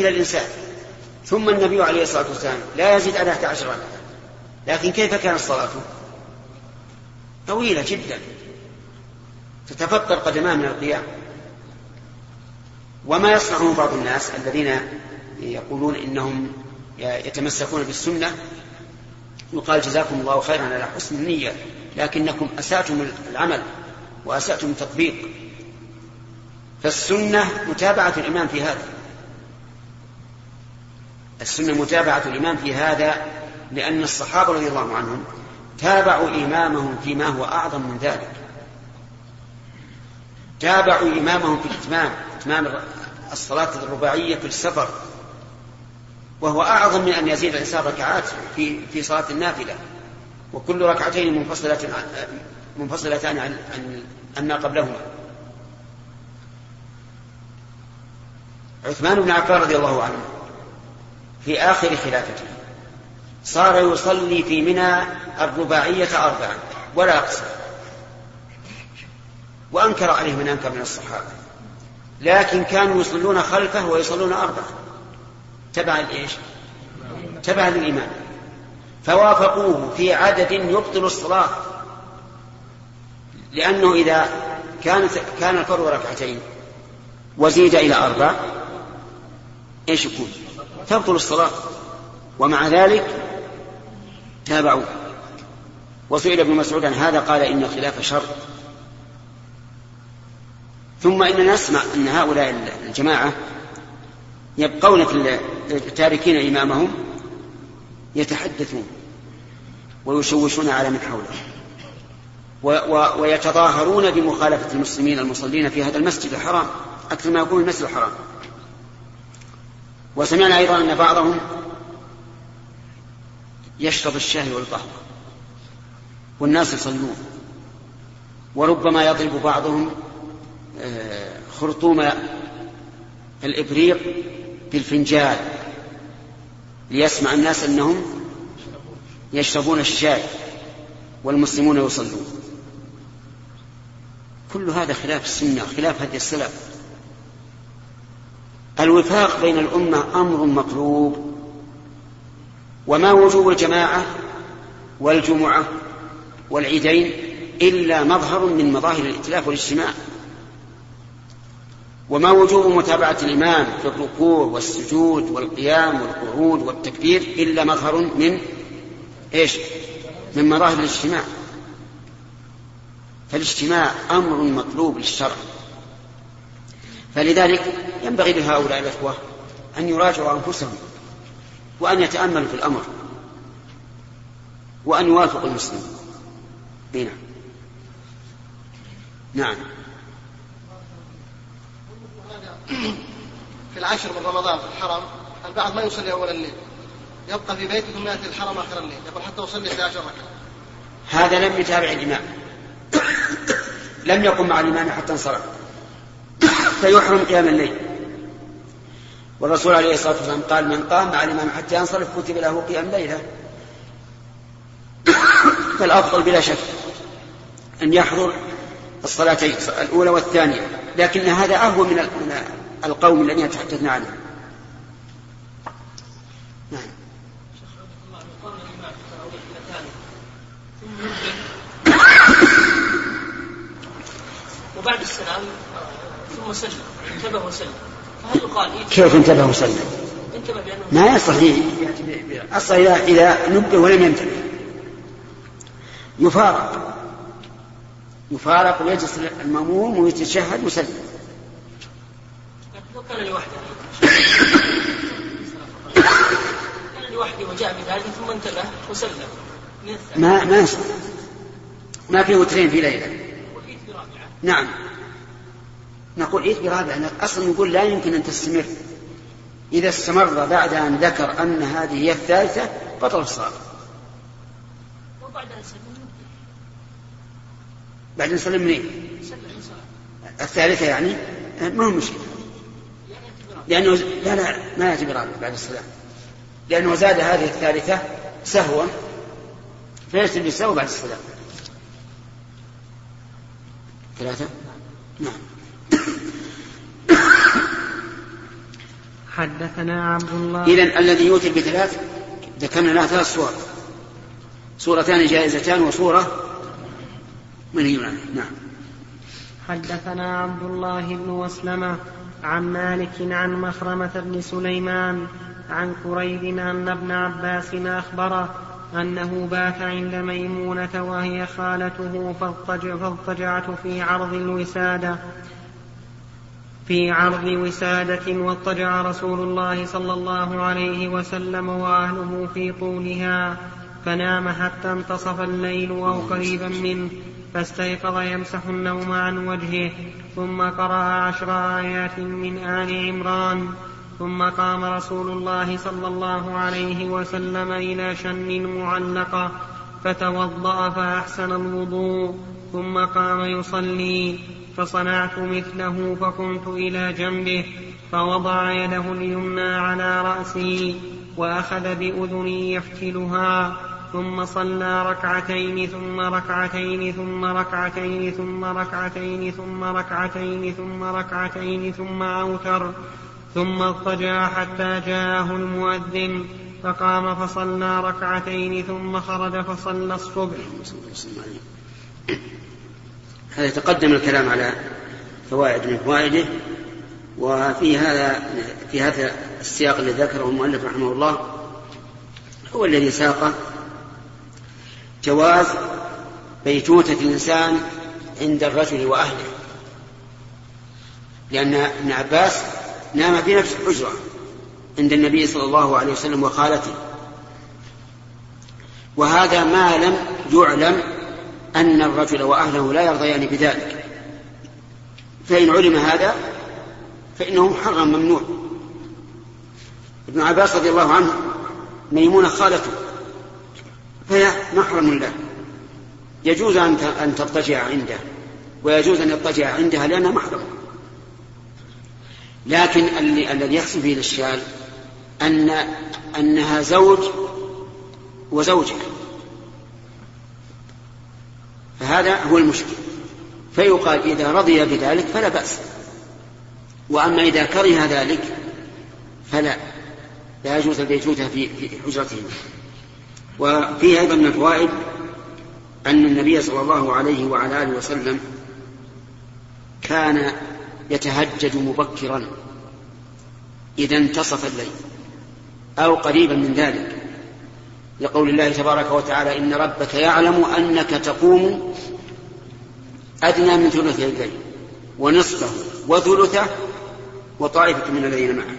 إلى الإنسان. ثم النبي عليه الصلاة والسلام لا يزيد على 11 ركعة. لكن كيف كانت صلاته طويلة جدا. تتفطر قدماه من القيام. وما يصنعه بعض الناس الذين يقولون إنهم يتمسكون بالسنة يقال جزاكم الله خيرا على حسن النية لكنكم أساتم العمل وأساتم التطبيق. فالسنة متابعة الإمام في هذا. السنة متابعة الإمام في هذا لأن الصحابة رضي الله عنهم تابعوا إمامهم فيما هو أعظم من ذلك. تابعوا إمامهم في الإتمام إتمام الصلاة الرباعية في السفر وهو أعظم من أن يزيد الإنسان ركعات في في صلاة النافلة. وكل ركعتين منفصلة منفصلتان عن عن ما قبلهما. عثمان بن عفان رضي الله عنه في آخر خلافته. صار يصلي في منى الرباعية أربعا ولا أقصر. وأنكر عليه من أنكر من الصحابة. لكن كانوا يصلون خلفه ويصلون أربعة تبعا لإيش تبعا للإمام فوافقوه في عدد يبطل الصلاة. لأنه إذا كانت كان الفرض ركعتين وزيد إلى أربع إيش يكون؟ تبطل الصلاة ومع ذلك تابعوه وسئل ابن مسعود عن هذا قال إن الخلاف شر. ثم إننا نسمع أن هؤلاء الجماعة يبقون في تاركين إمامهم يتحدثون ويشوشون على من حولهم ويتظاهرون بمخالفة المسلمين المصلين في هذا المسجد الحرام أكثر ما يكون المسجد الحرام. وسمعنا أيضا أن بعضهم يشرب الشاي والقهوة والناس يصلون وربما يضرب بعضهم خرطوم الإبريق بالفنجان ليسمع الناس أنهم يشربون الشاي والمسلمون يصلون. كل هذا خلاف السنة خلاف هدي السلف. الوفاق بين الأمة أمر مطلوب. وما وجوب الجماعة والجمعة والعيدين إلا مظهر من مظاهر الائتلاف والاجتماع. وما وجوب متابعة الإمام في الركوع والسجود والقيام والقعود والتكبير إلا مظهر من إيش؟ من مظاهر الاجتماع. فالاجتماع أمر مطلوب للشرع. فلذلك ينبغي لهؤلاء الأخوة أن يراجعوا أنفسهم وأن يتأملوا في الأمر وأن يوافقوا المسلمين. نعم نعم. في العشر من رمضان في الحرم البعض ما يصلي أول الليل. يبقى في بيته ثم يأتي الحرم آخر الليل. يقول حتى أصلي 11 ركعة. هذا لم يتابع الإمام. لم يقم مع الإمام حتى انصرف. فيحرم قيام الليل. والرسول عليه الصلاة والسلام قال من قام مع الإمام حتى ينصرف كتب له قيام ليلة. فالأفضل بلا شك أن يحضر الصلاتين الأولى والثانية لكن هذا أهون من القوم الذين تحدثنا عنهم نعم. وبعد السلام ثم سلم انتبه وسلم. فهل يقال كيف انتبه وسلم؟ انتبه بأنه ما يصلح أصلا إذا إذا نبه ولم ينتبه. يفارق. يفارق ويجلس المأموم ويتشهد ويسلم. كان لوحده. كان لوحده وجاء بذلك ثم انتبه وسلم. ما ما ما في وترين في ليلة. نعم. نقول عيد برابعة أصلا نقول لا يمكن أن تستمر. إذا استمر بعد أن ذكر أن هذه هي الثالثة بطل الصلاة. وبعد أن سلم بعد أن سلم منين؟ الثالثة يعني ما هو مشكلة. لأنه لا لا ما برابع بعد السلام لأنه زاد هذه الثالثة سهوا فيجب بالسهو بعد السلام ثلاثة؟ نعم. حدثنا عبد الله. إذا الذي يوتر بثلاث ذكرنا له ثلاث صور صورتان جائزتان وصورة منهي عنه نعم. حدثنا عبد الله بن مسلمة عن مالك عن مخرمة بن سليمان عن كريب أن ابن عباس أخبره أنه بات عند ميمونة وهي خالته فاضطجعت في عرض الوسادة. في عرض وسادة واضطجع رسول الله صلى الله عليه وسلم وأهله في طولها فنام حتى انتصف الليل أو قريبا منه فاستيقظ يمسح النوم عن وجهه ثم قرأ عشر آيات من آل عمران ثم قام رسول الله صلى الله عليه وسلم إلى شن معلقة فتوضأ فأحسن الوضوء ثم قام يصلي. فصنعت مثله فقمت إلى جنبه فوضع يده اليمنى على رأسي وأخذ بأذني يفتلها ثم صلى ركعتين ثم ركعتين ثم ركعتين ثم ركعتين ثم ركعتين ثم ركعتين ثم أوتر ثم اضطجع حتى جاءه المؤذن فقام فصلى ركعتين ثم خرج فصلى الصبح. هذا تقدم الكلام على فوائد من فوائده وفي هذا في هذا السياق الذي ذكره المؤلف رحمه الله هو الذي ساق جواز بيتوتة الإنسان عند الرجل وأهله. لأن ابن عباس نام في نفس الحجرة عند النبي صلى الله عليه وسلم وخالته. وهذا ما لم يعلم أن الرجل وأهله لا يرضيان بذلك. فإن علم هذا فإنه محرم ممنوع. ابن عباس رضي الله عنه ميمونة خالته فهي محرم له. يجوز أن تضطجع عنده ويجوز أن يضطجع عندها لأنها محرم لكن الذي يحصل فيه الإشكال أن أنها زوج وزوجة. فهذا هو المشكل. فيقال إذا رضي بذلك فلا بأس. وأما إذا كره ذلك فلا لا يجوز البيتوتة في حجرتهم وفيه أيضا من الفوائد أن النبي صلى الله عليه وعلى آله وسلم كان يتهجد مبكرا إذا انتصف الليل أو قريبا من ذلك. لقول الله تبارك وتعالى إن ربك يعلم أنك تقوم أدنى من ثلثي الليل ونصفه وثلثه وطائفة من الذين معك.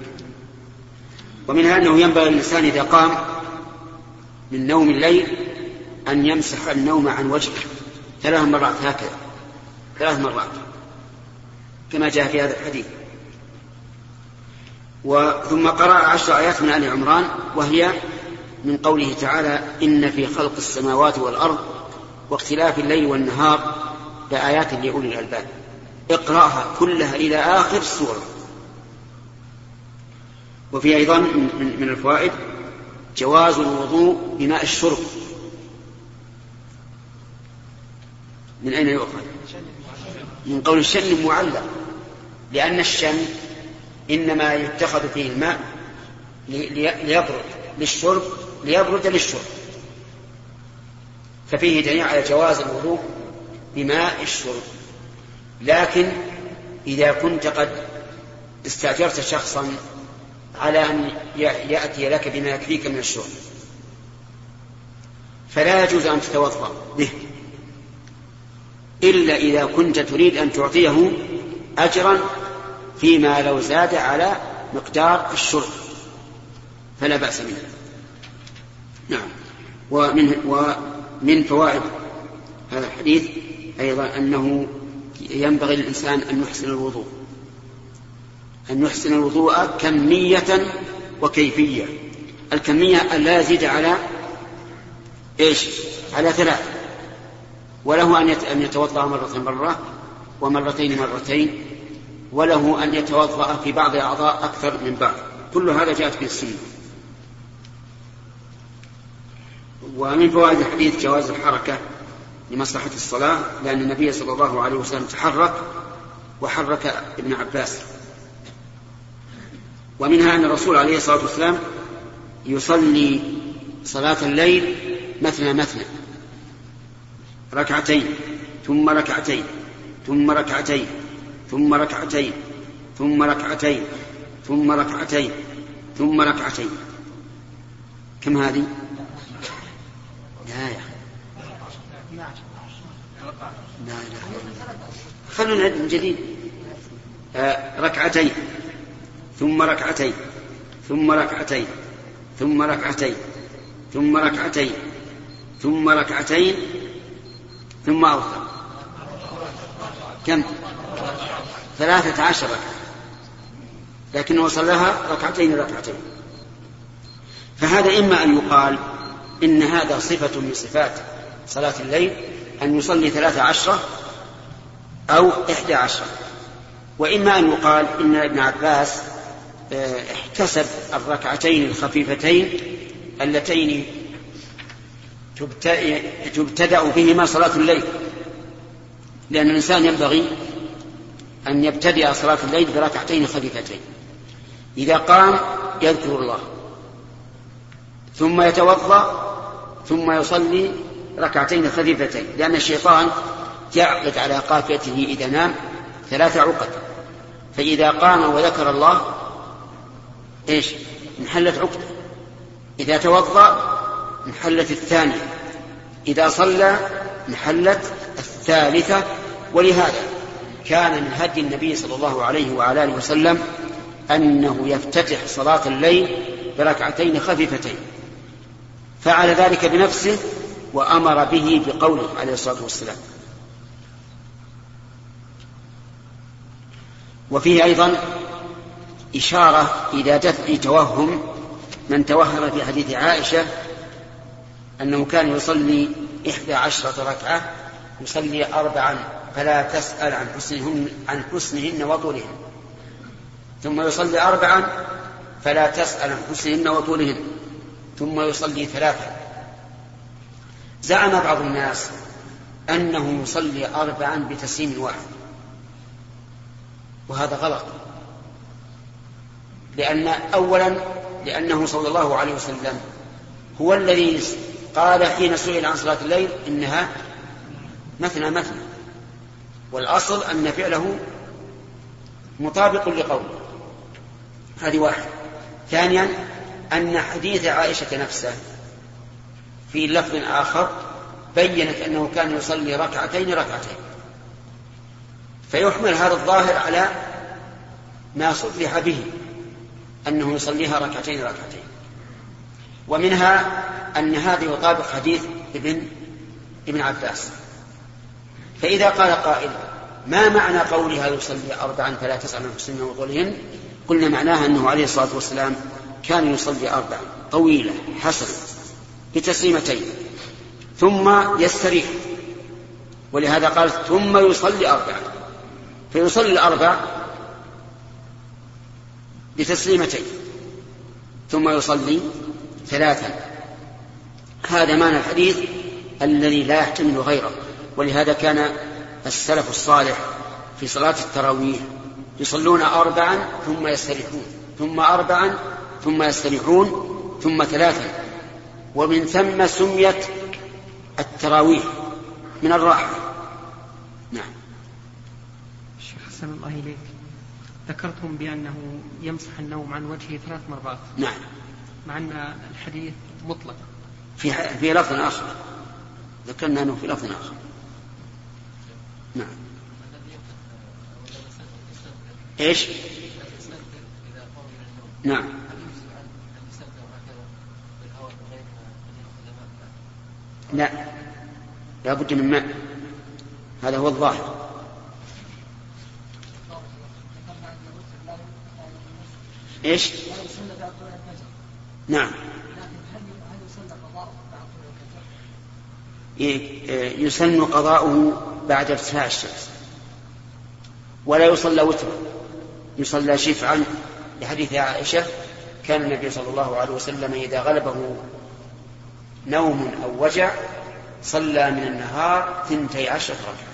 ومنها أنه ينبغي للإنسان إذا قام من نوم الليل أن يمسح النوم عن وجهه. ثلاث مرات هكذا. ثلاث مرات. كما جاء في هذا الحديث. ثم قرأ عشر آيات من آل عمران وهي من قوله تعالى إن في خلق السماوات والأرض واختلاف الليل والنهار لآيات لأولي الألباب. اقرأها كلها إلى آخر السورة وفي أيضا من الفوائد جواز الوضوء بماء الشرب. من أين يؤخذ؟ من قول الشن معلق. لأن الشن إنما يتخذ فيه الماء ليبرد للشرب ليبرد للشرب ففيه دليل على جواز الوضوء بماء الشرب. لكن إذا كنت قد استأجرت شخصا على أن يأتي لك بما يكفيك من الشرب. فلا يجوز أن تتوضأ به. إلا إذا كنت تريد أن تعطيه أجرا فيما لو زاد على مقدار الشرب. فلا بأس منه. نعم. ومن ومن فوائد هذا الحديث أيضا أنه ينبغي للإنسان أن يحسن الوضوء. أن يحسن الوضوء كمية وكيفية. الكمية أن لا يزيد على إيش؟ على ثلاث. وله أن يتوضأ مرة مرة ومرتين مرتين وله أن يتوضأ في بعض الأعضاء أكثر من بعض. كل هذا جاءت في السنة. ومن فوائد الحديث جواز الحركة لمصلحة الصلاة لأن النبي صلى الله عليه وسلم تحرك وحرك ابن عباس ومنها أن الرسول عليه الصلاة والسلام يصلي صلاة الليل مثنى مثنى ركعتين ثم ركعتين ثم ركعتين ثم ركعتين ثم ركعتين ثم ركعتين ثم ركعتين كم هذه؟ لا يا لا لا خلونا نعد من جديد. آه ركعتين. ثم ركعتين. ثم ركعتين. ثم ركعتين. ثم ركعتين. ثم ركعتين. ثم أوتر. كم؟ ثلاثة عشر ركعة. لكنه صلاها ركعتين ركعتين. فهذا إما أن يقال إن هذا صفة من صفات صلاة الليل أن يصلي ثلاث عشرة أو إحدى عشرة. وإما أن يقال إن ابن عباس آه، احتسب الركعتين الخفيفتين اللتين تبتدأ بهما صلاة الليل. لأن الإنسان ينبغي أن يبتدئ صلاة الليل بركعتين خفيفتين. إذا قام يذكر الله ثم يتوضأ ثم يصلي ركعتين خفيفتين لأن الشيطان يعقد على قافيته إذا نام ثلاث عقد. فإذا قام وذكر الله إيش؟ انحلت عقدة. إذا توضأ انحلت الثانية. إذا صلى انحلت الثالثة. ولهذا كان من هدي النبي صلى الله عليه وعلى آله وسلم أنه يفتتح صلاة الليل بركعتين خفيفتين. فعل ذلك بنفسه وأمر به بقوله عليه الصلاة والسلام. وفيه أيضا إشارة إلى دفع توهم من توهم في حديث عائشة أنه كان يصلي إحدى عشرة ركعة يصلي أربعا فلا تسأل عن حسنهن عن حسنهن وطولهن. ثم يصلي أربعا فلا تسأل عن حسنهن وطولهن. ثم يصلي ثلاثا. زعم بعض الناس أنه يصلي أربعا بتسليم واحد. وهذا غلط. لأن أولا لأنه صلى الله عليه وسلم هو الذي قال حين سئل عن صلاة الليل إنها مثنى مثنى. والأصل أن فعله مطابق لقوله هذه واحد. ثانيا أن حديث عائشة نفسه في لفظ آخر بينت أنه كان يصلي ركعتين ركعتين. فيحمل هذا الظاهر على ما صرح به أنه يصليها ركعتين ركعتين. ومنها أن هذا يطابق حديث ابن ابن عباس. فإذا قال قائل ما معنى قولها يصلي أربعا فلا تسعى من حسن وطولهن قلنا معناها أنه عليه الصلاة والسلام كان يصلي أربعا. طويلة حسنة. بتسليمتين. ثم يستريح. ولهذا قال ثم يصلي أربعا فيصلي الأربع بتسليمتين. ثم يصلي ثلاثا هذا معنى الحديث الذي لا يحتمل غيره. ولهذا كان السلف الصالح في صلاة التراويح يصلون أربعا ثم يستريحون. ثم أربعا ثم يستريحون. ثم ثلاثا. ومن ثم سميت التراويح من الراحة نعم. شيخ حسن الله إليك. ذكرتم بأنه يمسح النوم عن وجهه ثلاث مرات. نعم. مع أن الحديث مطلق. في في لفظ آخر. ذكرنا أنه في لفظ آخر. نعم. إيش؟ نعم. لا لا بد من ماء. هذا هو الظاهر. إيش؟ نعم. يسن قضاؤه بعد ارتفاع الشمس. ولا يصلى وترا. يصلى شفعا. لحديث عائشة كان النبي صلى الله عليه وسلم إذا غلبه نوم أو وجع صلى من النهار ثنتي عشرة ركعة.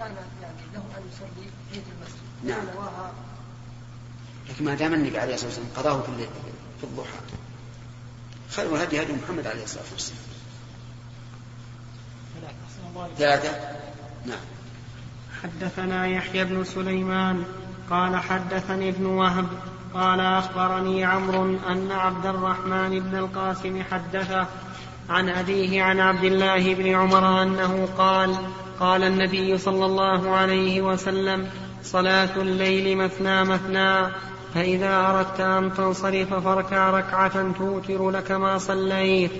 يعني له ان يصلي في المسجد نعم. لكن ما دام النبي عليه الصلاة والسلام قضاه في في الضحى. خير الهدي هدي محمد عليه الصلاة والسلام. ثلاثة. نعم. حدثنا يحيى بن سليمان قال حدثني ابن وهب قال أخبرني عمرو أن عبد الرحمن بن القاسم حدثه عن أبيه عن عبد الله بن عمر أنه قال قال النبي صلى الله عليه وسلم صلاة الليل مثنى مثنى فإذا أردت أن تنصرف فاركع ركعة توتر لك ما صليت.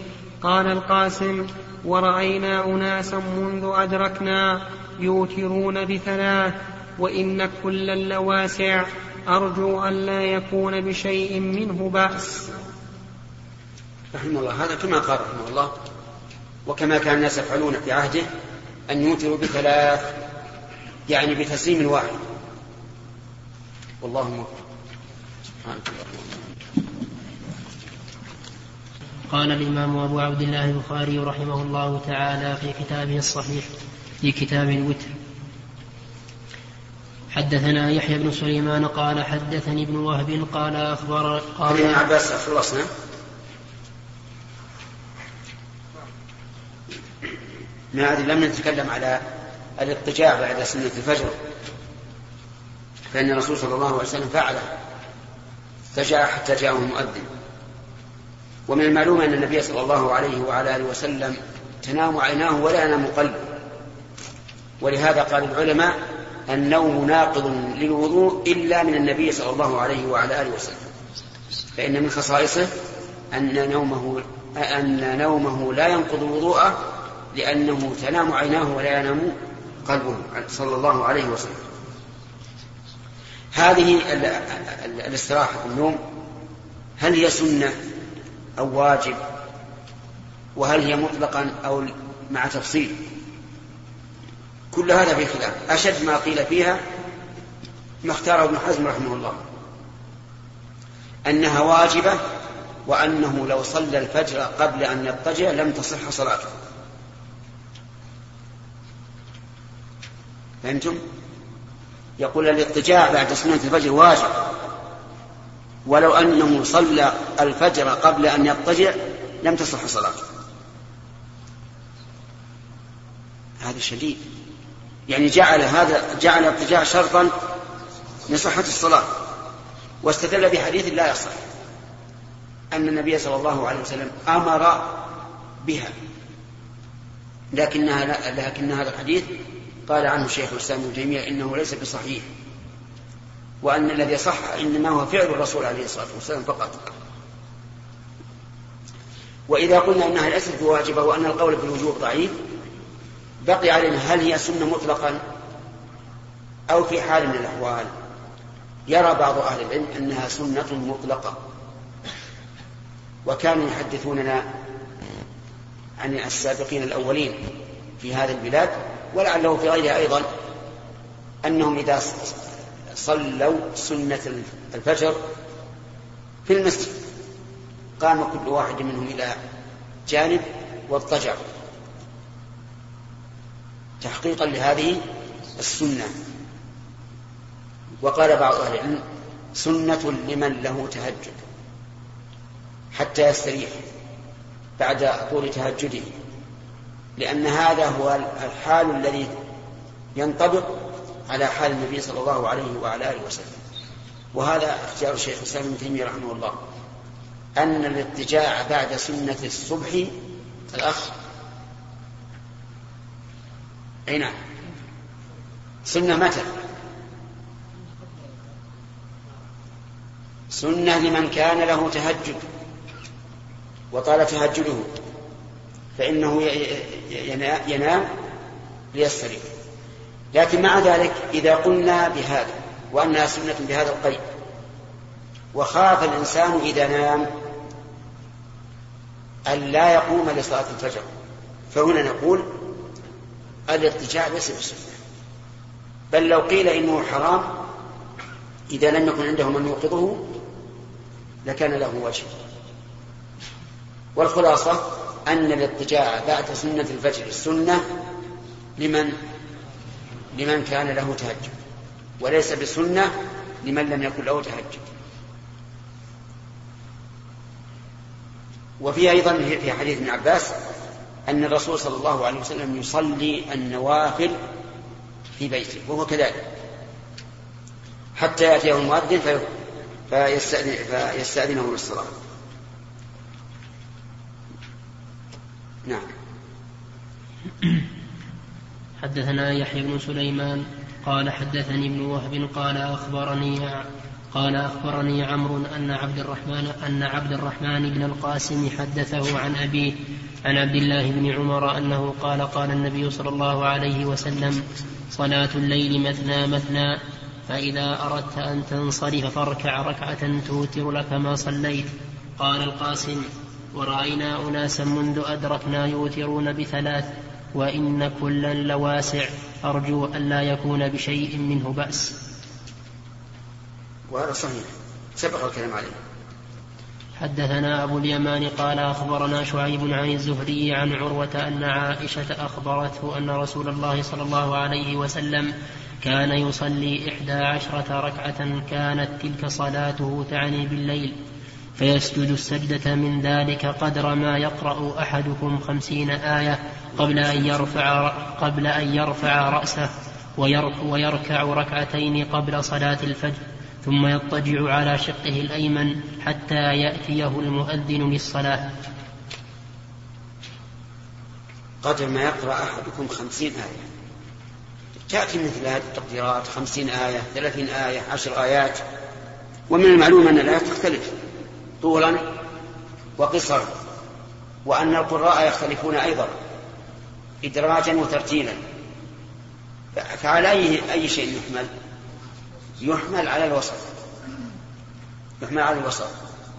قال القاسم ورأينا أناسا منذ أدركنا يوترون بثلاث وإن كلا لواسع أرجو أن لا يكون بشيء منه بأس. رحمه الله. هذا كما قال رحمه الله وكما كان الناس يفعلون في عهده أن يوتروا بثلاث يعني بتسليم واحد. والله موفق. سبحانك اللهم قال الإمام أبو عبد الله البخاري رحمه الله تعالى في كتابه الصحيح في كتاب الوتر. حدثنا يحيى بن سليمان قال حدثني ابن وهب قال أخبر قال ابن عباس خلصنا ما أدري لم نتكلم على الاضطجاع بعد سنة الفجر فإن الرسول صلى الله عليه وسلم فعله. اضطجع حتى جاءه المؤذن. ومن المعلوم أن النبي صلى الله عليه وعلى آله وسلم تنام عيناه ولا ينام قلبه. ولهذا قال العلماء النوم ناقض للوضوء إلا من النبي صلى الله عليه وعلى آله وسلم. فإن من خصائصه أن نومه أن نومه لا ينقض وضوءه لأنه تنام عيناه ولا ينام قلبه صلى الله عليه وسلم. هذه الاستراحة النوم. هل هي سنة أو واجب؟ وهل هي مطلقا أو مع تفصيل؟ كل هذا في خلاف. أشد ما قيل فيها ما اختاره ابن حزم رحمه الله. أنها واجبة وأنه لو صلى الفجر قبل أن يضطجع لم تصح صلاته. فهمتم؟ يقول الاضطجاع بعد سنة الفجر واجب. ولو أنه صلى الفجر قبل أن يضطجع لم تصح صلاته. هذا شديد. يعني جعل هذا جعل الاضطجاع شرطا لصحة الصلاة واستدل بحديث لا يصح أن النبي صلى الله عليه وسلم أمر بها لكنها لكن هذا الحديث قال عنه شيخ الإسلام ابن تيمية إنه ليس بصحيح وأن الذي صح إنما هو فعل الرسول عليه الصلاة والسلام فقط. وإذا قلنا إنها ليست بواجبة وأن القول بالوجوب ضعيف بقي علينا هل هي سنة مطلقا أو في حال من الأحوال؟ يرى بعض أهل العلم أنها سنة مطلقة. وكانوا يحدثوننا عن السابقين الأولين في هذه البلاد ولعله في غيرها أيضا أنهم إذا صلوا سنة الفجر في المسجد. قام كل واحد منهم إلى جانب واضطجعوا. تحقيقا لهذه السنة. وقال بعض أهل العلم سنة لمن له تهجد حتى يستريح بعد طول تهجده لأن هذا هو الحال الذي ينطبق على حال النبي صلى الله عليه وعلى آله وسلم. وهذا اختيار الشيخ الإسلام ابن تيمية رحمه الله أن الاضطجاع بعد سنة الصبح الأخ أي نعم. سنة متى؟ سنة لمن كان له تهجد وطال تهجده فإنه ينام ليستريح. لكن مع ذلك إذا قلنا بهذا وأنها سنة بهذا القيد وخاف الإنسان إذا نام أن لا يقوم لصلاة الفجر فهنا نقول الاضطجاع ليس بسنة. بل لو قيل إنه حرام إذا لم يكن عنده من يوقظه لكان له وجه. والخلاصة أن الاضطجاع بعد سنة الفجر السنة لمن؟ لمن كان له تهجد. وليس بسنة لمن لم يكن له تهجد. وفي أيضا في حديث ابن عباس أن الرسول صلى الله عليه وسلم يصلي النوافل في بيته وهو كذلك. حتى يأتيه المؤذن في فيستأذن فيستأذنه للصلاة نعم. حدثنا يحيى بن سليمان قال حدثني ابن وهب قال أخبرني قال أخبرني عمرو أن عبد الرحمن أن عبد الرحمن بن القاسم حدثه عن أبيه عن عبد الله بن عمر أنه قال قال النبي صلى الله عليه وسلم صلاة الليل مثنى مثنى فإذا أردت أن تنصرف فاركع ركعة توتر لك ما صليت. قال القاسم ورأينا أناسا منذ أدركنا يوترون بثلاث وإن كلا لواسع أرجو ألا يكون بشيء منه بأس. وهذا صحيح. سبق الكلام عليه. حدثنا أبو اليمان قال أخبرنا شعيب عن الزهري عن عروة أن عائشة أخبرته أن رسول الله صلى الله عليه وسلم كان يصلي إحدى عشرة ركعة كانت تلك صلاته تعني بالليل فيسجد السجدة من ذلك قدر ما يقرأ أحدكم خمسين آية قبل أن يرفع قبل أن يرفع رأسه ويركع ركعتين قبل صلاة الفجر. ثم يضطجع على شقه الأيمن حتى يأتيه المؤذن للصلاة. قدر ما يقرأ أحدكم خمسين آية. تأتي مثل هذه التقديرات خمسين آية ثلاثين آية عشر آيات. ومن المعلوم أن الآيات تختلف طولا وقصرا وأن القراء يختلفون أيضا إدراجا وترتيلا. فعلى أي أي شيء يحمل؟ يحمل على الوسط. يحمل على الوسط.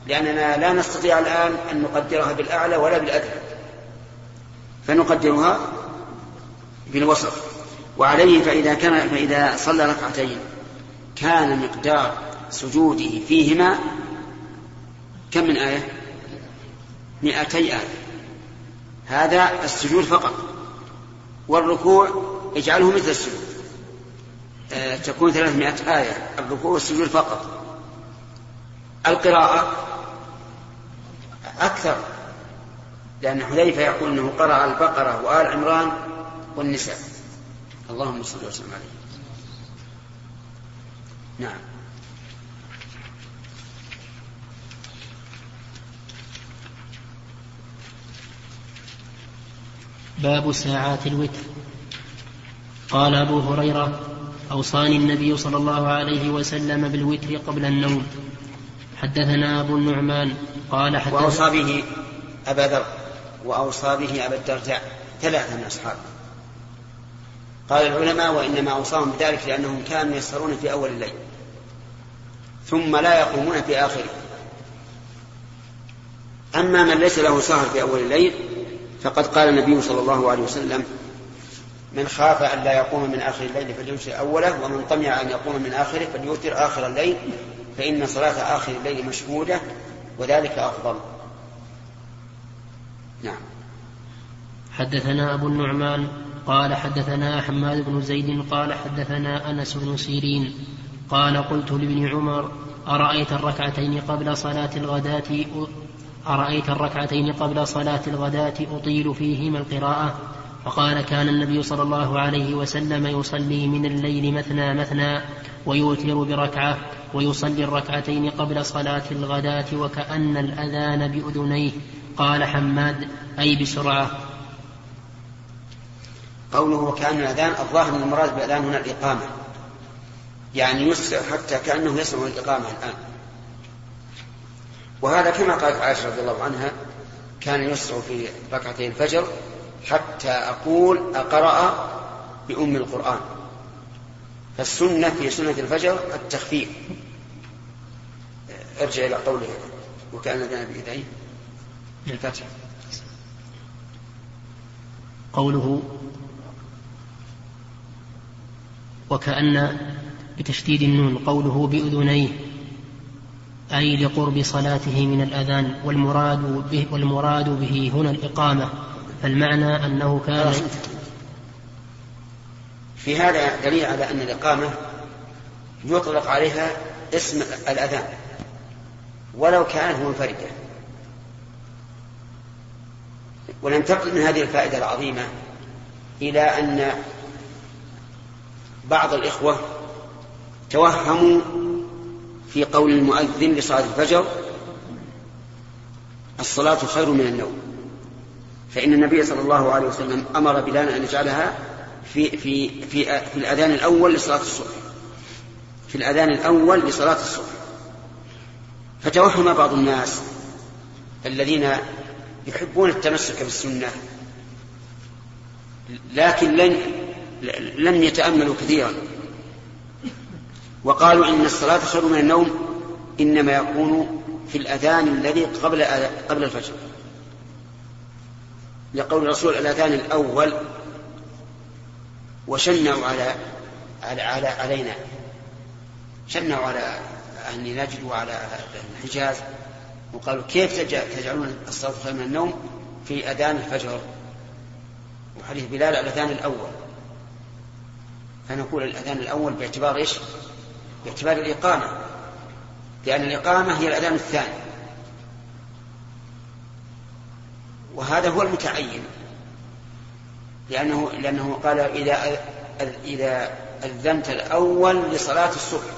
لأننا لا نستطيع الآن أن نقدرها بالأعلى ولا بالأدنى. فنقدرها بالوسط. وعليه فإذا كان فإذا صلى ركعتين كان مقدار سجوده فيهما كم من آية؟ مئتي آية. هذا السجود فقط. والركوع اجعله مثل السجود. تكون ثلاثمائة آية الركوع والسجود فقط. القراءة أكثر لأن حذيفة يقول أنه قرأ البقرة وآل عمران والنساء. اللهم صل وسلم عليه. نعم. باب ساعات الوتر. قال أبو هريرة أوصاني النبي صلى الله عليه وسلم بالوتر قبل النوم. حدثنا أبو النعمان قال حدثنا وأوصى به أبا ذر وأوصى به أبا الدرداء ثلاثة من أصحابه. قال العلماء وإنما أوصاهم بذلك لأنهم كانوا يسهرون في أول الليل ثم لا يقومون في آخره. أما من ليس له سهر في أول الليل فقد قال النبي صلى الله عليه وسلم من خاف أن لا يقوم من آخر الليل فليوتر أوله ومن طمع أن يقوم من آخره فليوتر آخر الليل فإن صلاة آخر الليل مشهودة وذلك أفضل. نعم. حدثنا أبو النعمان قال حدثنا حماد بن زيد قال حدثنا أنس بن سيرين قال قلت لابن عمر أرأيت الركعتين قبل صلاة الغداة أرأيت الركعتين قبل صلاة الغداة أطيل فيهما القراءة؟ فقال كان النبي صلى الله عليه وسلم يصلي من الليل مثنى مثنى ويوتر بركعة ويصلي الركعتين قبل صلاة الغداة وكأن الأذان بأذنيه. قال حماد أي بسرعة. قوله وكأن الأذان الظاهر المراد بالأذان هنا الإقامة. يعني يسرع حتى كأنه يسمع الإقامة الآن. وهذا كما قالت عائشة رضي الله عنها كان يسرع في ركعتي الفجر حتى أقول أقرأ بأم القرآن. فالسنة في سنة الفجر التخفيف. ارجع إلى قوله. وكأن ذنب بيديه الفتح قوله وكأن بتشديد النون قوله بأذنيه أي لقرب صلاته من الأذان والمراد به, والمراد به هنا الإقامة. فالمعنى أنه كان في هذا دليل على أن الإقامة يطلق عليها اسم الأذان ولو كانت منفردة. وننتقل من هذه الفائدة العظيمة إلى أن بعض الإخوة توهموا في قول المؤذن لصلاة الفجر الصلاة خير من النوم. فإن النبي صلى الله عليه وسلم أمر بلال أن يجعلها في في في في الأذان الأول لصلاة الصبح. في الأذان الأول لصلاة الصبح. فتوهم بعض الناس الذين يحبون التمسك بالسنة لكن لن لم يتأملوا كثيرا. وقالوا إن الصلاة خير من النوم إنما يكون في الأذان الذي قبل قبل الفجر. لقول الرسول الأذان الأول وشنعوا على على, على علينا. شنعوا على أهل نجد وعلى الحجاز وقالوا كيف تجعلون الصلاة من النوم في أذان الفجر؟ وحديث بلال الأذان الأول. فنقول الأذان الأول باعتبار إيش؟ باعتبار الإقامة. لأن الإقامة هي الأذان الثاني. وهذا هو المتعين. لأنه لأنه قال إذا إذا أذنت الأول لصلاة الصبح.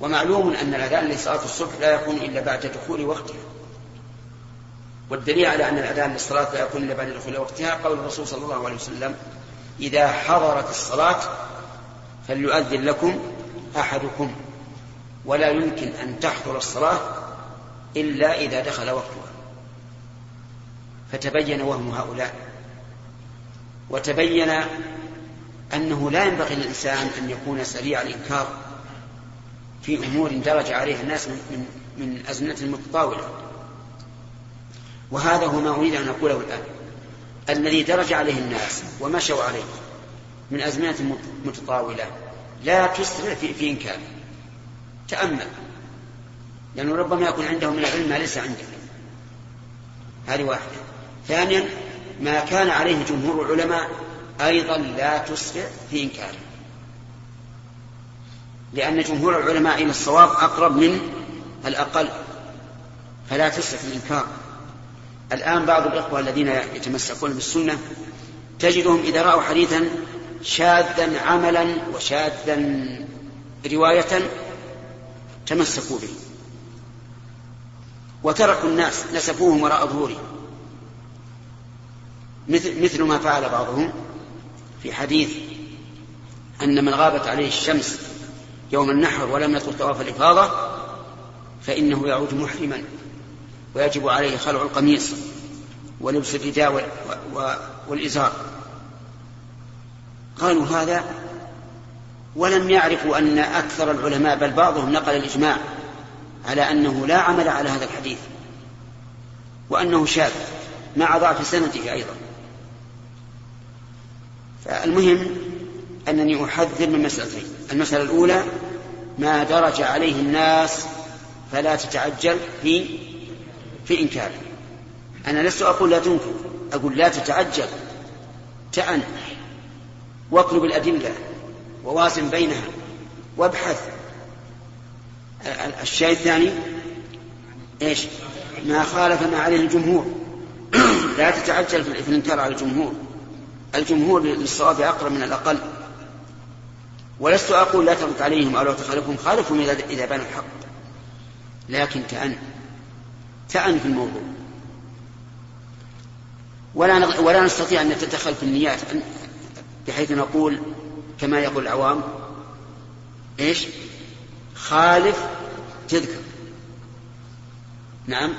ومعلوم أن الأذان لصلاة الصبح لا يكون إلا بعد دخول وقتها. والدليل على أن الأذان للصلاة لا يكون إلا بعد دخول وقتها قول الرسول صلى الله عليه وسلم إذا حضرت الصلاة فليؤذن لكم أحدكم ولا يمكن أن تحضر الصلاة إلا إذا دخل وقتها. فتبين وهم هؤلاء. وتبين أنه لا ينبغي للإنسان أن يكون سريع الإنكار في أمور درج عليها الناس من, من, من أزمنة متطاولة وهذا هو ما أريد أن أقوله الآن. الذي درج عليه الناس ومشوا عليه من أزمنة متطاولة لا تسرع في, في إنكاره تأمل. لأنه ربما يكون عنده من العلم ما ليس عندك هذه واحدة. ثانيا ما كان عليه جمهور العلماء أيضا لا تسرع في إنكاره. لأن جمهور العلماء إلى الصواب أقرب من الأقل فلا تسرع في الإنكار. الآن بعض الإخوة الذين يتمسكون بالسنة تجدهم إذا رأوا حديثا شاذا عملا وشاذا رواية تمسكوا به. وتركوا الناس نسفوهم وراء ظهورهم. مثل, مثل ما فعل بعضهم في حديث أن من غابت عليه الشمس يوم النحر ولم يطل طواف الإفاضة فإنه يعود محرما ويجب عليه خلع القميص ولبس الرداء والإزار. قالوا هذا ولم يعرفوا أن أكثر العلماء بل بعضهم نقل الإجماع على أنه لا عمل على هذا الحديث وأنه شاذ مع ضعف سنده أيضا. فالمهم أنني أحذر من مسألتين المسألة الأولى ما درج عليه الناس فلا تتعجل في في إنكاره أنا لست أقول لا تنكر أقول لا تتعجل تأن واطلب الأدلة ووازن بينها وابحث. الشيء الثاني إيش؟ ما خالف ما عليه الجمهور. لا تتعجل في الإنكار على الجمهور. الجمهور للصواب أقرب من الأقل. ولست أقول لا ترد عليهم أو لا تخالفهم خالفهم اذا بان الحق. لكن تأن. تأن في الموضوع. ولا ولا نستطيع أن نتدخل في النيات بحيث نقول كما يقول العوام إيش؟ خالف تذكر. نعم.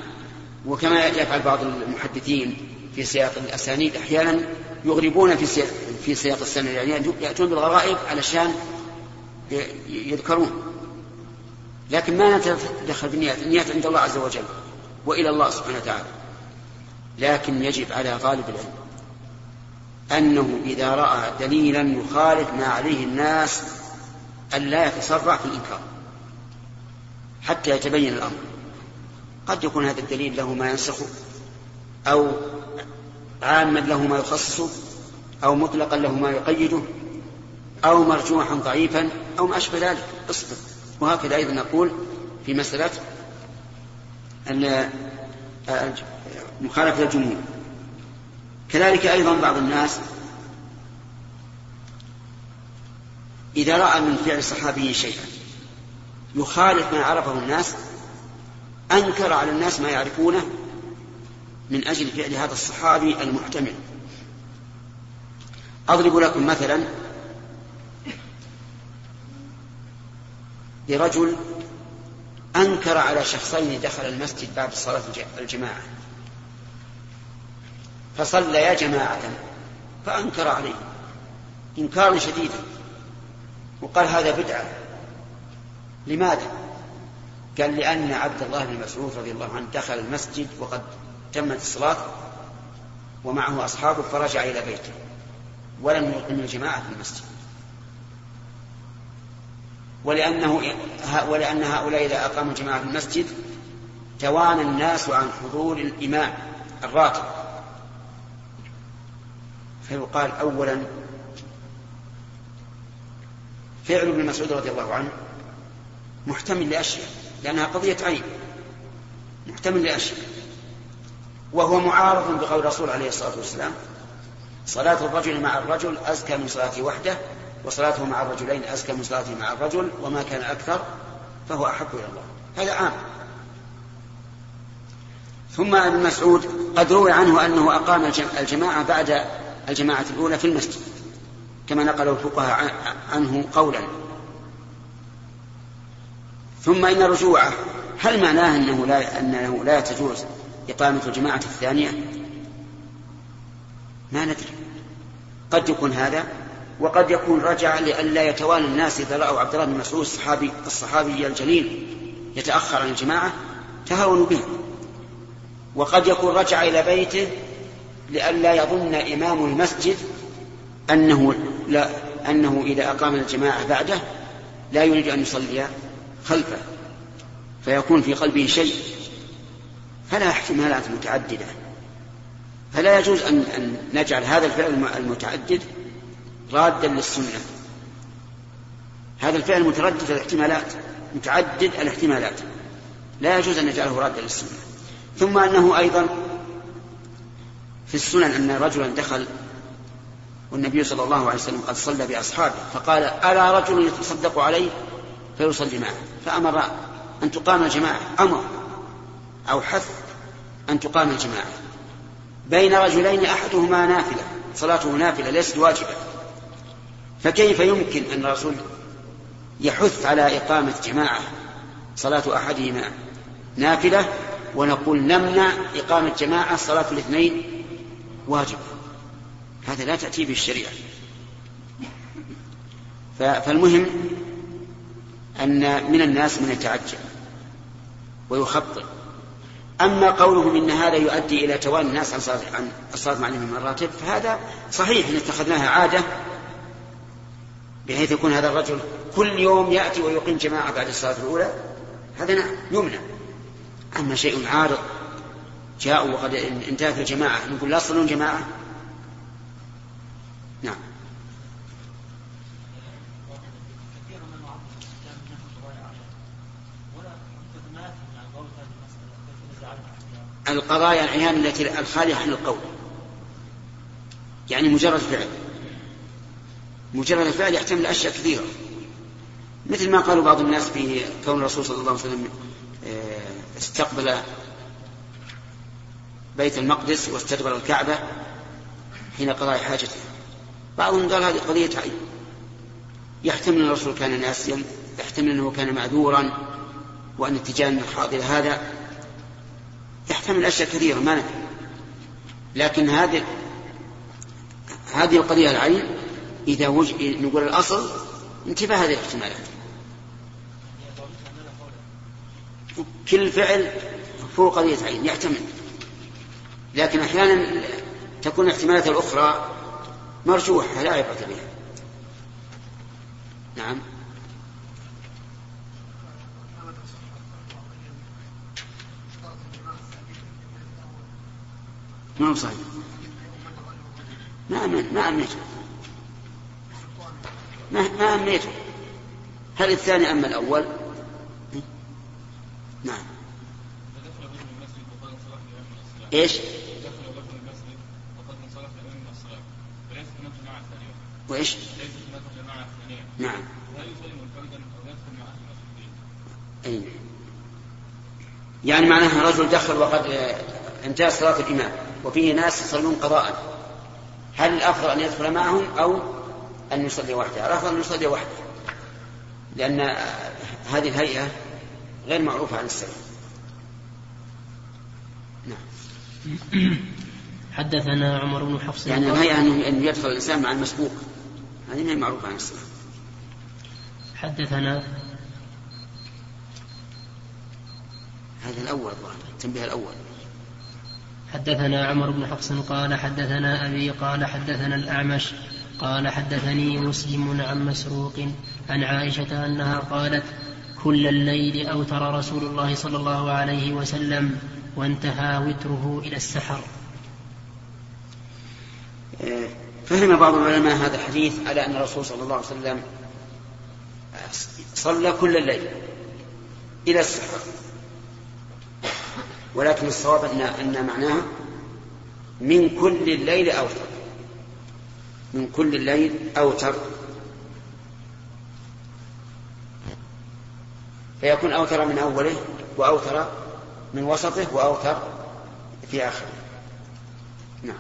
وكما يفعل بعض المحدثين في سياق الأسانيد أحيانا يغربون في سياق في سياق السنة يعني ياتون بالغرائب علشان يذكرون. لكن ما نتدخل في النيات النيات عند الله عز وجل وإلى الله سبحانه وتعالى. لكن يجب على غالب العلم أنه إذا رأى دليلا يخالف ما عليه الناس أن لا يتسرع في الإنكار. حتى يتبين الأمر. قد يكون هذا الدليل له ما ينسخه أو عاما له ما يخصصه أو مطلقا له ما يقيده أو مرجوحا ضعيفا أو ما أشبه ذلك. اصبر. وهكذا أيضا نقول في مسألة مخالفة الجمهور. كذلك أيضا بعض الناس إذا رأى من فعل الصحابي شيئا يخالف ما عرفه الناس أنكر على الناس ما يعرفونه من أجل فعل هذا الصحابي المحتمل. أضرب لكم مثلا لرجل أنكر على شخصين دخل المسجد بعد صلاة الجماعة. فصليا جماعة فأنكر عليه. إنكارا شديدا. وقال هذا بدعة. لماذا؟ قال لأن عبد الله بن مسعود رضي الله عنه دخل المسجد وقد تمت الصلاة ومعه أصحابه فرجع إلى بيته ولم يقم الجماعة في المسجد. ولأنه ولأن هؤلاء إذا أقاموا الجماعة في المسجد توانى الناس عن حضور الإمام الراتب. فيقال أولا فعل ابن مسعود رضي الله عنه محتمل لأشياء لأنها قضية عين. محتمل لأشياء. وهو معارض بقول الرسول عليه الصلاة والسلام. صلاة الرجل مع الرجل أزكى من صلاته وحده وصلاته مع الرجلين أزكى من صلاته مع الرجل وما كان أكثر فهو أحب إلى الله. هذا عام. ثم ابن مسعود قد روي عنه أنه أقام الجماعة بعد الجماعة الأولى في المسجد كما نقل الفقهاء عنه قولا. ثم إن رجوعه هل معناه أنه لا, أنه لا تجوز إقامة الجماعة الثانية؟ ما ندري. قد يكون هذا وقد يكون رجع لئلا يتوالى الناس إذا رأوا عبد الله بن مسعود الصحابي الصحابي الجليل يتأخر عن الجماعة تهاونوا به. وقد يكون رجع إلى بيته لئلا يظن إمام المسجد أنه لا أنه إذا أقام الجماعة بعده لا يريد أن يصلي خلفه فيكون في قلبه شيء. فلا احتمالات متعددة. فلا يجوز أن أن نجعل هذا الفعل المتعدد رادا للسنة. هذا الفعل متردد الاحتمالات متعدد الاحتمالات. لا يجوز أن نجعله رادا للسنة. ثم أنه أيضا في السنن أن رجلا دخل والنبي صلى الله عليه وسلم قد صلى بأصحابه فقال ألا رجل يتصدق عليه فيصلي معه. فأمر أن تقام الجماعة. أمر. أو حث أن تقام الجماعة. بين رجلين أحدهما نافلة صلاته نافلة ليست واجبة. فكيف يمكن أن الرسول يحث على إقامة جماعة صلاة أحدهما نافلة ونقول نمنع إقامة جماعة صلاة الاثنين واجب؟ هذا لا تأتي به الشريعة. فالمهم أن من الناس من يتعجل ويخطئ. أما قولهم إن هذا يؤدي إلى توالي الناس عن صلاة عن الصلاة مع الإمام الراتب فهذا صحيح إن اتخذناها عادة بحيث يكون هذا الرجل كل يوم يأتي ويقيم جماعة بعد الصلاة الأولى هذا نعم يمنع. أما شيء عارض جاءوا وقد انتهت الجماعة نقول لا تصلون جماعة؟ نعم. القضايا العيان التي الخالية عن القول. يعني مجرد فعل. مجرد الفعل يحتمل أشياء كثيرة. مثل ما قالوا بعض الناس في كون الرسول صلى الله عليه وسلم آه، استقبل بيت المقدس واستقبل الكعبة حين قضاء حاجته. بعضهم قال هذه قضية عين. يحتمل أن الرسول كان ناسيا يحتمل أنه كان معذورا وأن اتجاه الحاضر هذا يحتمل أشياء كثيرة ما ندري. لكن هذه هذه القضية العين إذا وج... نقول الأصل انتباه هذه الاحتمالات. كل فعل فوق قضية عين يحتمل لكن أحيانا تكون الاحتمالات الأخرى مرجوحة لا عبرة بها. نعم. ما هو صحيح؟ ما ما ما ما, ما أميته هل الثاني أما الأول؟ نعم. إيش؟ وإيش؟ نعم. أي. يعني معناها رجل دخل وقد انتهى صلاة الإمام. وفيه ناس يصلون قضاء. هل الأفضل أن يدخل معهم أو أن يصلي وحده؟ الأفضل أن يصلي وحده. لأن هذه الهيئة غير معروفة عن السلف. نعم. حدثنا عمر بن حفص. يعني الهيئة أن يدخل الإنسان مع المسبوق. هذه هي معروفة عن السلف. حدثنا هذا الأول التنبيه الأول. حدثنا عمر بن حفص قال حدثنا أبي قال حدثنا الأعمش قال حدثني مسلم عن مسروق عن عائشة أنها قالت كل الليل أوتر رسول الله صلى الله عليه وسلم وانتهى وتره إلى السحر. فهم بعض العلماء هذا الحديث على أن الرسول صلى الله عليه وسلم صلى كل الليل إلى السحر. ولكن الصواب أن أن معناه من كل الليل أوتر. من كل الليل أوتر. فيكون أوتر من أوله وأوتر من وسطه وأوتر في آخره. نعم.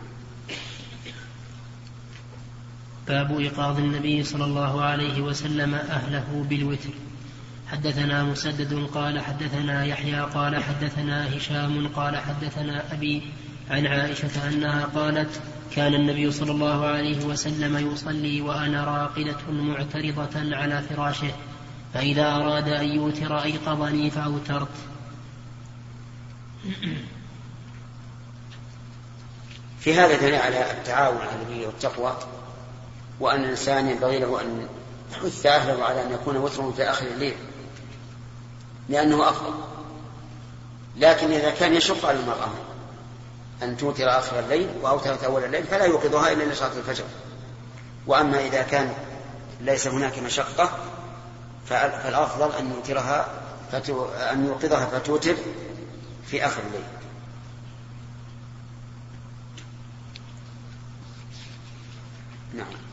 باب إيقاظ النبي صلى الله عليه وسلم أهله بالوتر. حدثنا مسدد قال حدثنا يحيى قال حدثنا هشام قال حدثنا أبي عن عائشة أنها قالت كان النبي صلى الله عليه وسلم يصلي وأنا راقدة معترضة على فراشه فإذا أراد أن يوتر أيقظني فأوترت. في هذا دليل على التعاون على البر والتقوى وأن الإنسان ينبغي له أن يحث أهله على أن يكون وترهم في آخر الليل. لأنه أفضل. لكن إذا كان يشق على المرأة أن توتر آخر الليل وأوترت أول الليل فلا يوقظها إلا لصلاة الفجر. وأما إذا كان ليس هناك مشقة فالأفضل أن يوترها فتو... أن يوقظها فتوتر في آخر الليل. نعم.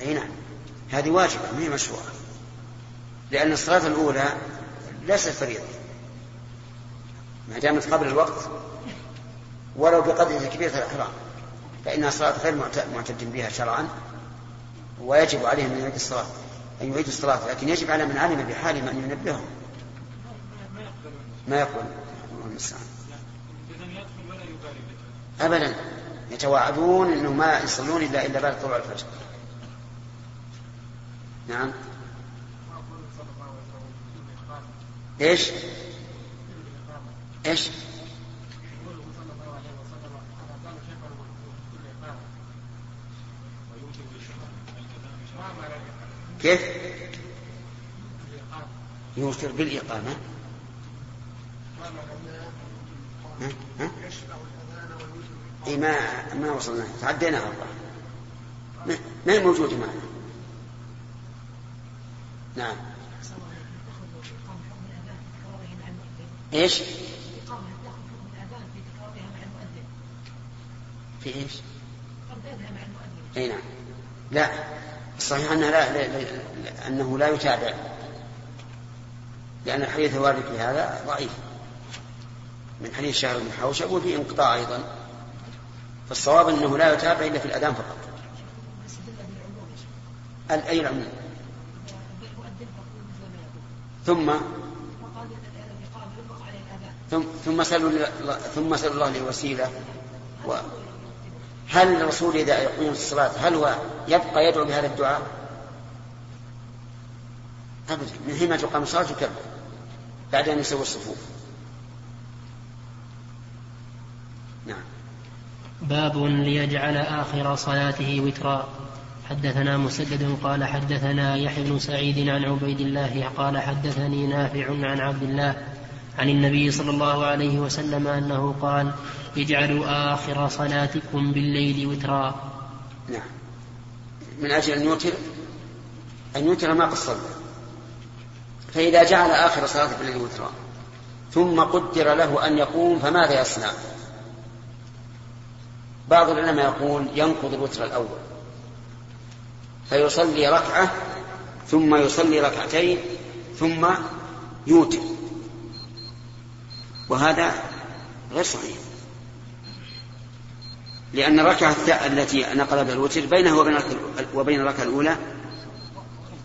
أي نعم. هذه واجبة ما هي مشروعة. لأن الصلاة الأولى ليست فريضة. ما دامت قبل الوقت ولو بقدر تكبيرة الإحرام. فإنها صلاة غير معتد بها شرعا ويجب عليه أن يعيد الصلاة أن يعيد الصلاة. لكن يجب على من علم بحالهم أن ينبههم. ما يقبل الله المستعان أبدا. يتواعدون أنه ما يصلون إلا إلا بعد طلوع الفجر. نعم. إيش؟ إيش؟ كيف؟ يوتر بالإقامة. ها؟ ها؟ اي ما ما وصلنا. تعدينا والله ما هي موجودة معنا؟ نعم. إيش؟ في إيش؟ إي نعم. لا. الصحيح انها لا, لا, لا أنه لا يتابع. لأن الحديث الوارد في هذا ضعيف. من حديث شهر بن حوشب وفي انقطاع أيضا. فالصواب أنه لا يتابع إلا في الأذان فقط. أي العموم ثم ثم ثم سألوا ثم سألوا الله لي وسيلة و هل الرسول إذا يقيم الصلاة هل هو يبقى يدعو بهذا الدعاء؟ أبدا. من حين تقام الصلاة يكبر. بعد أن يسوي الصفوف نعم باب ليجعل آخر صلاته وترا. حدثنا مسدد قال حدثنا يحيى بن سعيد عن عبيد الله قال حدثني نافع عن عبد الله عن النبي صلى الله عليه وسلم أنه قال اجعلوا آخر صلاتكم بالليل وترا. نعم. من أجل أن يوتر أن يوتر ما صلى فإذا جعل آخر صلاته بالليل وترا ثم قدر له أن يقوم فماذا يصنع؟ بعض العلماء يقول ينقض الوتر الأول فيصلي ركعة ثم يصلي ركعتين ثم يوتر. وهذا غير صحيح لأن الركعة التي نقل بها الوتر بينه وبين وبين الركعة الأولى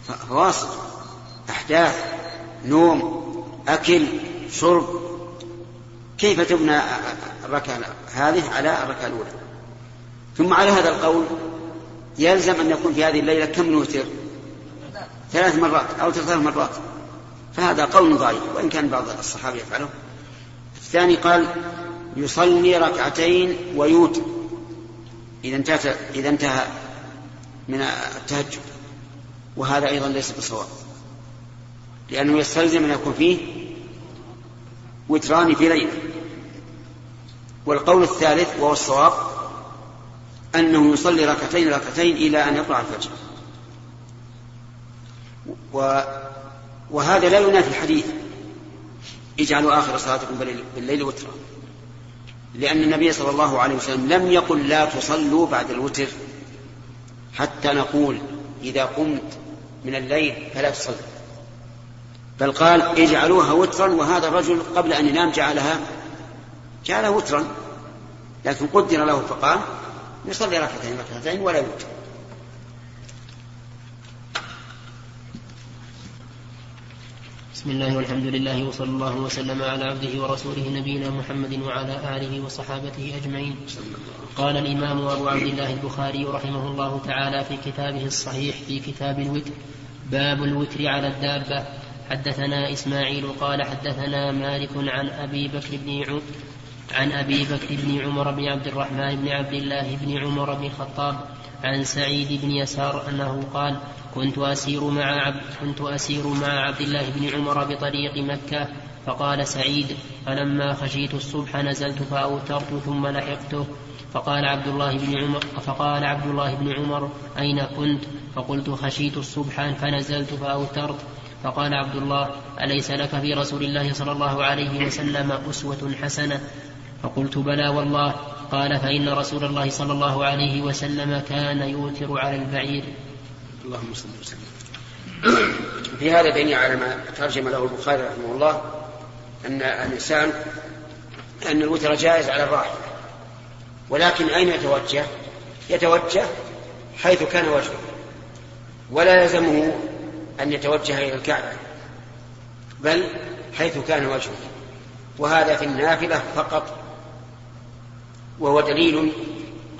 فواصل أحداث نوم أكل شرب. كيف تبنى الركعة هذه على الركعة الأولى؟ ثم على هذا القول يلزم أن يكون في هذه الليلة كم نوتر؟ ثلاث مرات أو ثلاث مرات. فهذا قول ضعيف وإن كان بعض الصحابة يفعله. الثاني قال يصلي ركعتين ويوتر. إذا انتهى إذا انتهى من التهجد. وهذا أيضا ليس بصواب. لأنه يستلزم أن يكون فيه وتران في ليلة. والقول الثالث وهو الصواب أنه يصلي ركعتين ركعتين إلى أن يطلع الفجر. و وهذا لا ينافي الحديث. اجعلوا آخر صلاتكم بالليل وترا. لأن النبي صلى الله عليه وسلم لم يقل لا تصلوا بعد الوتر حتى نقول إذا قمت من الليل فلا تصلي. بل قال اجعلوها وترا وهذا الرجل قبل أن ينام جعلها جعلها وترا. لكن قدر له فقال يصلي ركعتين ركعتين ولا يوتر. بسم الله والحمد لله وصلى الله وسلم على عبده ورسوله نبينا محمد وعلى آله وصحابته أجمعين. قال الإمام أبو عبد الله البخاري رحمه الله تعالى في كتابه الصحيح في كتاب الوتر باب الوتر على الدابة. حدثنا إسماعيل قال حدثنا مالك عن أبي بكر بن عن أبي بكر بن عمر بن عبد الرحمن بن عبد الله بن عمر بن الخطاب عن سعيد بن يسار أنه قال كنت أسير مع عبد كنت أسير مع عبد الله بن عمر بطريق مكة فقال سعيد فلما خشيت الصبح نزلت فأوترت ثم لحقته. فقال عبد الله بن عمر فقال عبد الله بن عمر أين كنت؟ فقلت خشيت الصبح فنزلت فأوترت. فقال عبد الله أليس لك في رسول الله صلى الله عليه وسلم أسوة حسنة؟ فقلت بلى والله. قال فإن رسول الله صلى الله عليه وسلم كان يوتر على البعير. اللهم صل وسلم. في هذا دليل على ما ترجم له البخاري رحمه الله أن الإنسان أن الوتر جائز على الراحل. ولكن أين يتوجه؟ يتوجه حيث كان وجهه. ولا يلزمه أن يتوجه إلى الكعبة بل حيث كان وجهه. وهذا في النافلة فقط. وهو دليل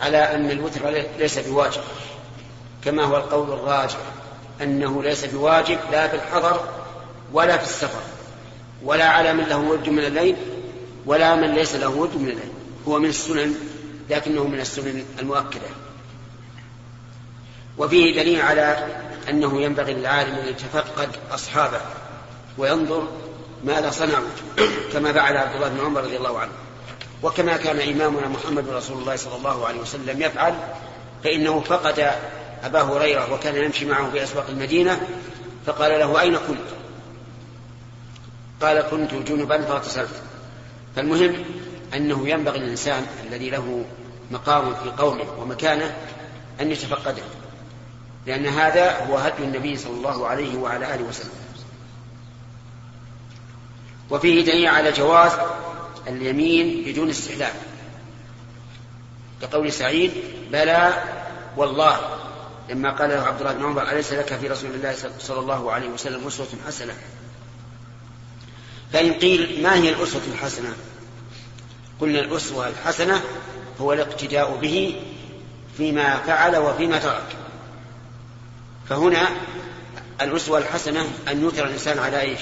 على أن الوتر ليس بواجب كما هو القول الراجح أنه ليس بواجب لا في الحضر ولا في السفر ولا على من له ود من الليل ولا من ليس له ود من الليل هو من السنن لكنه من السنن المؤكدة. وفيه دليل على أنه ينبغي للعالم أن يتفقد أصحابه وينظر ماذا صنعوا كما فعل عبد الله بن عمر رضي الله عنه. وكما كان إمامنا محمد رسول الله صلى الله عليه وسلم يفعل فإنه فقد أبا هريرة وكان يمشي معه في أسواق المدينة فقال له أين كنت؟ قال كنت جنبا فاغتسلت. فالمهم أنه ينبغي للإنسان الذي له مقام في قومه ومكانه أن يتفقده لأن هذا هو هدي النبي صلى الله عليه وعلى آله وسلم. وفيه دليل على جواز اليمين بدون استحلال كقول سعيد بلى والله. لما قال له عبد الله بن عمر أليس لك في رسول الله صلى الله عليه وسلم أسوة حسنة؟ فإن قيل ما هي الأسوة الحسنة؟ قلنا الأسوة الحسنة هو الاقتداء به فيما فعل وفيما ترك. فهنا الأسوة الحسنة أن يوتر الإنسان على إيش؟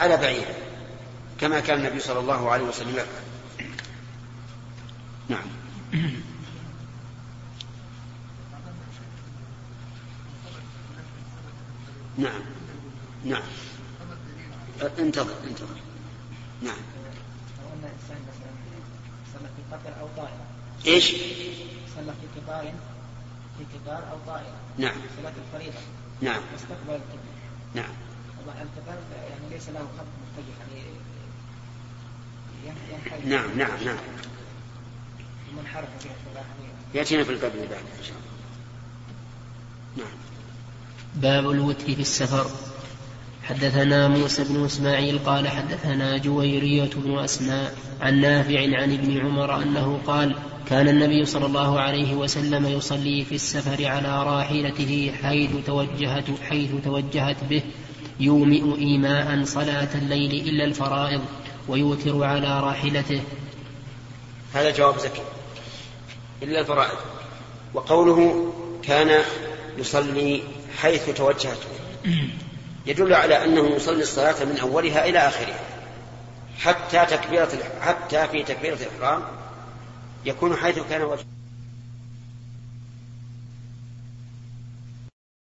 على بعير. كما كان النبي صلى الله عليه وسلم يفعل. نعم. نعم. نعم. انتظر انتظر. نعم. في قطر أو طائرة إيش؟ صلى في قطار في قطار أو طائرة. نعم. صلاة الفريضة. نعم. واستقبل القبلة نعم. طبعا القطار يعني ليس له خط متجه يعني نعم نعم نعم. يأتينا في الباب اللي بعده إن شاء الله. نعم. باب الوتر في السفر. حدثنا موسى بن إسماعيل قال حدثنا جويرية بن أسماء عن نافع عن ابن عمر أنه قال كان النبي صلى الله عليه وسلم يصلي في السفر على راحلته حيث توجهت حيث توجهت به يومئ إيماء صلاة الليل إلا الفرائض. ويوتر على راحلته. هذا جواب زكي. إلا الفرائض. وقوله كان يصلي حيث توجهت. يدل على أنه يصلي الصلاة من أولها إلى آخرها. حتى تكبيرة حتى في تكبيرة الإحرام يكون حيث كان وجهه.